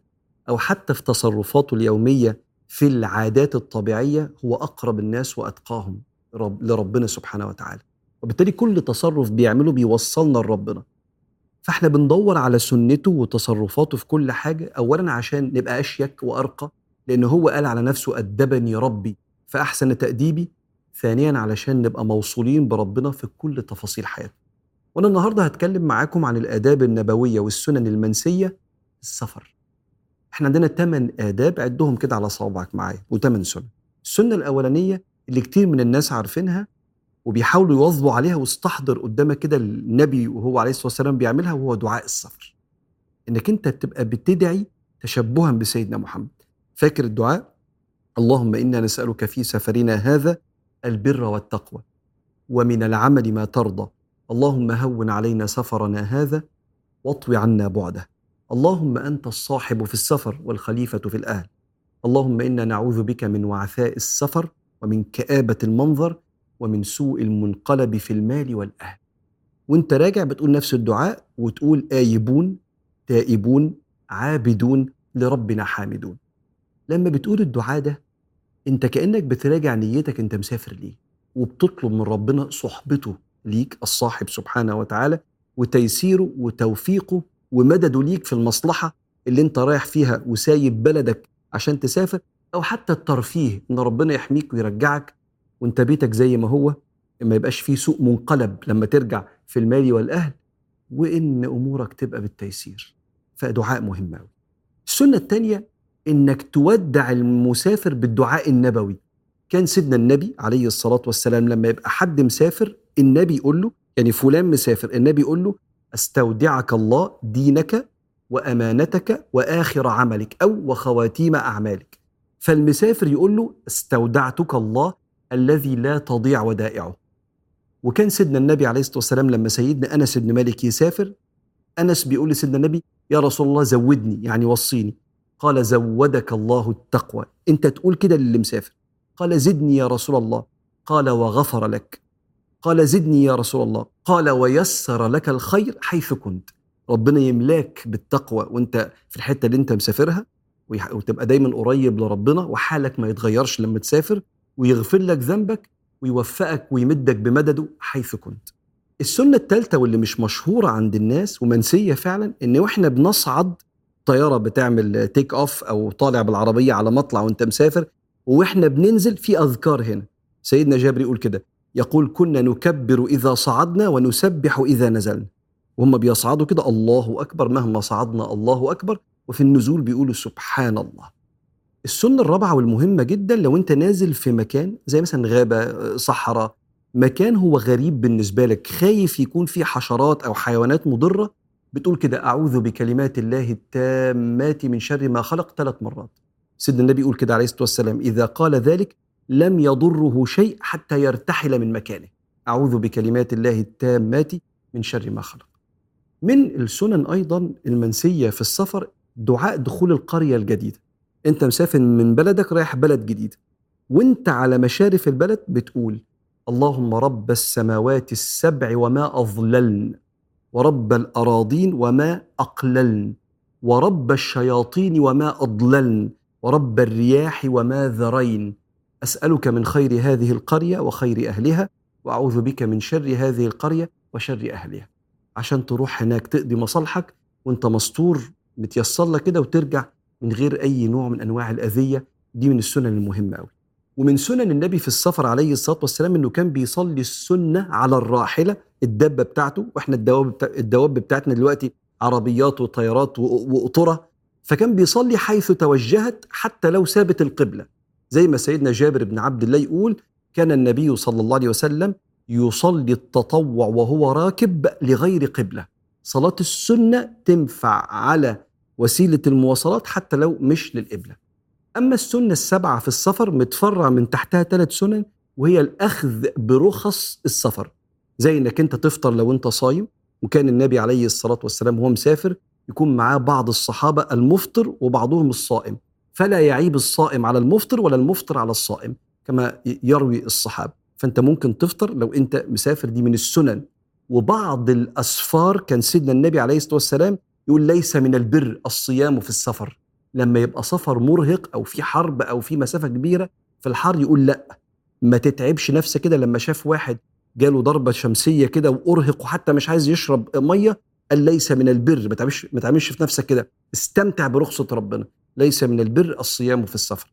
أو حتى في تصرفاته اليومية في العادات الطبيعية هو أقرب الناس وأتقاهم رب لربنا سبحانه وتعالى. وبالتالي كل تصرف بيعمله بيوصلنا لربنا. فإحنا بندور على سنته وتصرفاته في كل حاجة اولا عشان نبقى أشيك وأرقى لأن هو قال على نفسه أدبني ربي فأحسن تأديبي ثانيا علشان نبقى موصولين بربنا في كل تفاصيل حياتنا وأنا النهارده هتكلم معاكم عن الآداب النبوية والسنن المنسية في السفر. إحنا عندنا ثمان آداب عدهم كده على صوابعك معايا وثمان سنن. السنة الأولانية اللي كتير من الناس عارفينها وبيحاولوا يواظبوا عليها واستحضر قدامك كده النبي وهو عليه الصلاة والسلام بيعملها وهو دعاء السفر. إنك أنت تبقى بتدعي تشبها بسيدنا محمد. فاكر الدعاء؟ اللهم إنا نسألك في سفرنا هذا البر والتقوى ومن العمل ما ترضى. اللهم هون علينا سفرنا هذا واطوي عنا بعده. اللهم أنت الصاحب في السفر والخليفة في الأهل. اللهم إنا نعوذ بك من وعثاء السفر ومن كآبة المنظر ومن سوء المنقلب في المال والأهل. وأنت راجع بتقول نفس الدعاء وتقول آيبون تائبون عابدون لربنا حامدون. لما بتقول الدعاء ده أنت كأنك بتراجع نيتك أنت مسافر ليه وبتطلب من ربنا صحبته ليك الصاحب سبحانه وتعالى وتيسيره وتوفيقه ومدده ليك في المصلحة اللي أنت رايح فيها وسايب بلدك عشان تسافر أو حتى الترفيه إن ربنا يحميك ويرجعك وأنت بيتك زي ما هو ما يبقاش فيه سوء منقلب لما ترجع في المال والأهل وإن أمورك تبقى بالتيسير. فدعاء مهم قوي السنة الثانية إنك تودع المسافر بالدعاء النبوي. كان سيدنا النبي عليه الصلاة والسلام لما يبقى حد مسافر النبي يقول له يعني فلان مسافر النبي يقول له أستودعك الله دينك وأمانتك وآخر عملك أو وخواتيم أعمالك. فالمسافر يقول له أستودعتك الله الذي لا تضيع ودائعه. وكان سيدنا النبي عليه الصلاة والسلام لما سيدنا أنس بن مالك يسافر أنس بيقول لسيدنا النبي يا رسول الله زودني يعني وصيني. قال زودك الله التقوى. انت تقول كده للي مسافر. قال زدني يا رسول الله. قال وغفر لك. قال زدني يا رسول الله. قال ويسر لك الخير حيث كنت. ربنا يملاك بالتقوى وانت في الحتة اللي انت مسافرها وتبقى دايما قريب لربنا وحالك ما يتغيرش لما تسافر ويغفر لك ذنبك ويوفقك ويمدك بمدده حيث كنت. السنة الثالثة واللي مش مشهورة عند الناس ومنسية فعلا إن وإحنا بنصعد طيارة بتعمل تيك اوف أو طالع بالعربية على مطلع وأنت مسافر وإحنا بننزل في أذكار هنا. سيدنا جابر يقول كده يقول كنا نكبر إذا صعدنا ونسبح إذا نزلنا. وهم بيصعدوا كده الله أكبر. مهما صعدنا الله أكبر. وفي النزول بيقولوا سبحان الله السنة الرابعة والمهمة جدا لو أنت نازل في مكان زي مثلا غابة صحراء مكان هو غريب بالنسبة لك خايف يكون فيه حشرات أو حيوانات مضرة بتقول كده أعوذ بكلمات الله التامات من شر ما خلق ثلاث مرات. سيدنا النبي يقول كده عليه الصلاة والسلام إذا قال ذلك لم يضره شيء حتى يرتحل من مكانه. أعوذ بكلمات الله التامات من شر ما خلق. من السنن أيضا المنسية في السفر دعاء دخول القرية الجديدة. أنت مسافر من بلدك رايح بلد جديد. وأنت على مشارف البلد بتقول اللهم رب السماوات السبع وما اضللن ورب الأراضين وما أقللن ورب الشياطين وما أضللن ورب الرياح وما ذرين. أسألك من خير هذه القرية وخير أهلها وأعوذ بك من شر هذه القرية وشر أهلها. عشان تروح هناك تقضي مصالحك وأنت مستور متيسر لك كده وترجع من غير أي نوع من أنواع الأذية دي من السنن المهمة قوي ومن سنن النبي في السفر عليه الصلاة والسلام إنه كان بيصلي السنة على الراحلة الدبة بتاعته وإحنا الدواب الدواب بتاعتنا دلوقتي عربيات وطيارات وقطره فكان بيصلي حيث توجهت حتى لو سابت القبلة. زي ما سيدنا جابر بن عبد الله يقول كان النبي صلى الله عليه وسلم يصلي التطوع وهو راكب لغير قبلة. صلاة السنة تنفع على وسيلة المواصلات حتى لو مش للقبلة. أما السنة السبعه في السفر متفرع من تحتها ثلاث سنن وهي الأخذ برخص السفر. زي إنك أنت تفطر لو أنت صايم وكان النبي عليه الصلاة والسلام وهو مسافر يكون معاه بعض الصحابة المفطر وبعضهم الصائم. فلا يعيب الصائم على المفطر ولا المفطر على الصائم كما يروي الصحابة. فأنت ممكن تفطر لو أنت مسافر دي من السنن. وبعض الأسفار كان سيدنا النبي عليه الصلاة والسلام يقول ليس من البر الصيام في السفر. لما يبقى سفر مرهق أو في حرب أو في مسافة كبيرة في الحر يقول لأ. ما تتعبش نفسك كده لما شاف واحد جاله ضربة شمسية كده وارهق وحتى مش عايز يشرب مية قال ليس من البر. ما تعملش ما تعملش في نفسك كده. استمتع برخصة ربنا. ليس من البر الصيام في السفر.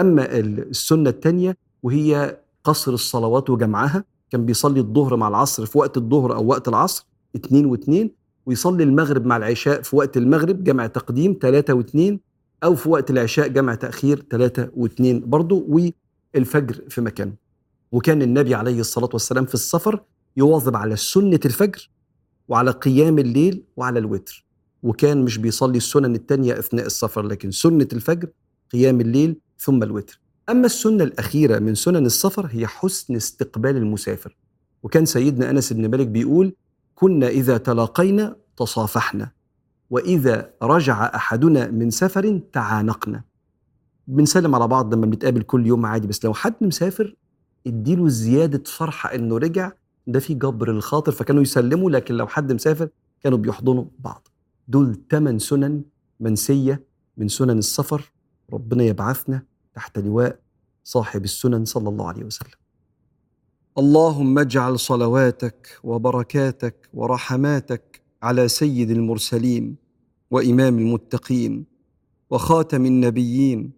أما السنة الثانية وهي قصر الصلوات وجمعها كان بيصلي الظهر مع العصر في وقت الظهر أو وقت العصر اتنين واتنين ويصلي المغرب مع العشاء في وقت المغرب جمع تقديم ثلاثة واثنين أو في وقت العشاء جمع تأخير ثلاثة واثنين برضو والفجر في مكانه. وكان النبي عليه الصلاة والسلام في السفر يواظب على سنة الفجر وعلى قيام الليل وعلى الوتر. وكان مش بيصلي السنن التانية أثناء السفر لكن سنة الفجر قيام الليل ثم الوتر. أما السنة الأخيرة من سنن السفر هي حسن استقبال المسافر. وكان سيدنا أنس بن مالك بيقول كنا إذا تلاقينا تصافحنا وإذا رجع أحدنا من سفر تعانقنا. بنسلم على بعض لما بنتقابل كل يوم عادي بس لو حد مسافر اديله زيادة فرحة إنه رجع ده في جبر الخاطر فكانوا يسلموا لكن لو حد مسافر كانوا بيحضنوا بعض. دول ثمان سنن منسية من سنن السفر ربنا يبعثنا تحت لواء صاحب السنن صلى الله عليه وسلم. اللهم اجعل صلواتك وبركاتك ورحماتك على سيد المرسلين وإمام المتقين وخاتم النبيين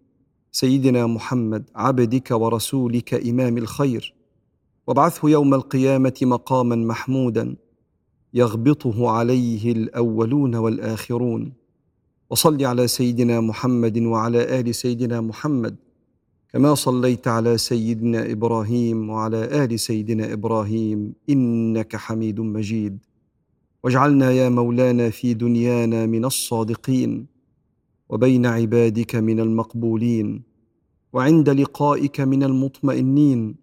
سيدنا محمد عبدك ورسولك إمام الخير. وابعثه يوم القيامة مقاما محمودا يغبطه عليه الأولون والآخرون. وصل على سيدنا محمد وعلى آل سيدنا محمد كما صليت على سيدنا إبراهيم وعلى آل سيدنا إبراهيم إنك حميد مجيد. واجعلنا يا مولانا في دنيانا من الصادقين. وبين عبادك من المقبولين وعند لقائك من المطمئنين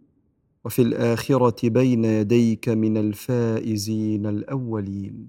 وفي الآخرة بين يديك من الفائزين الأولين.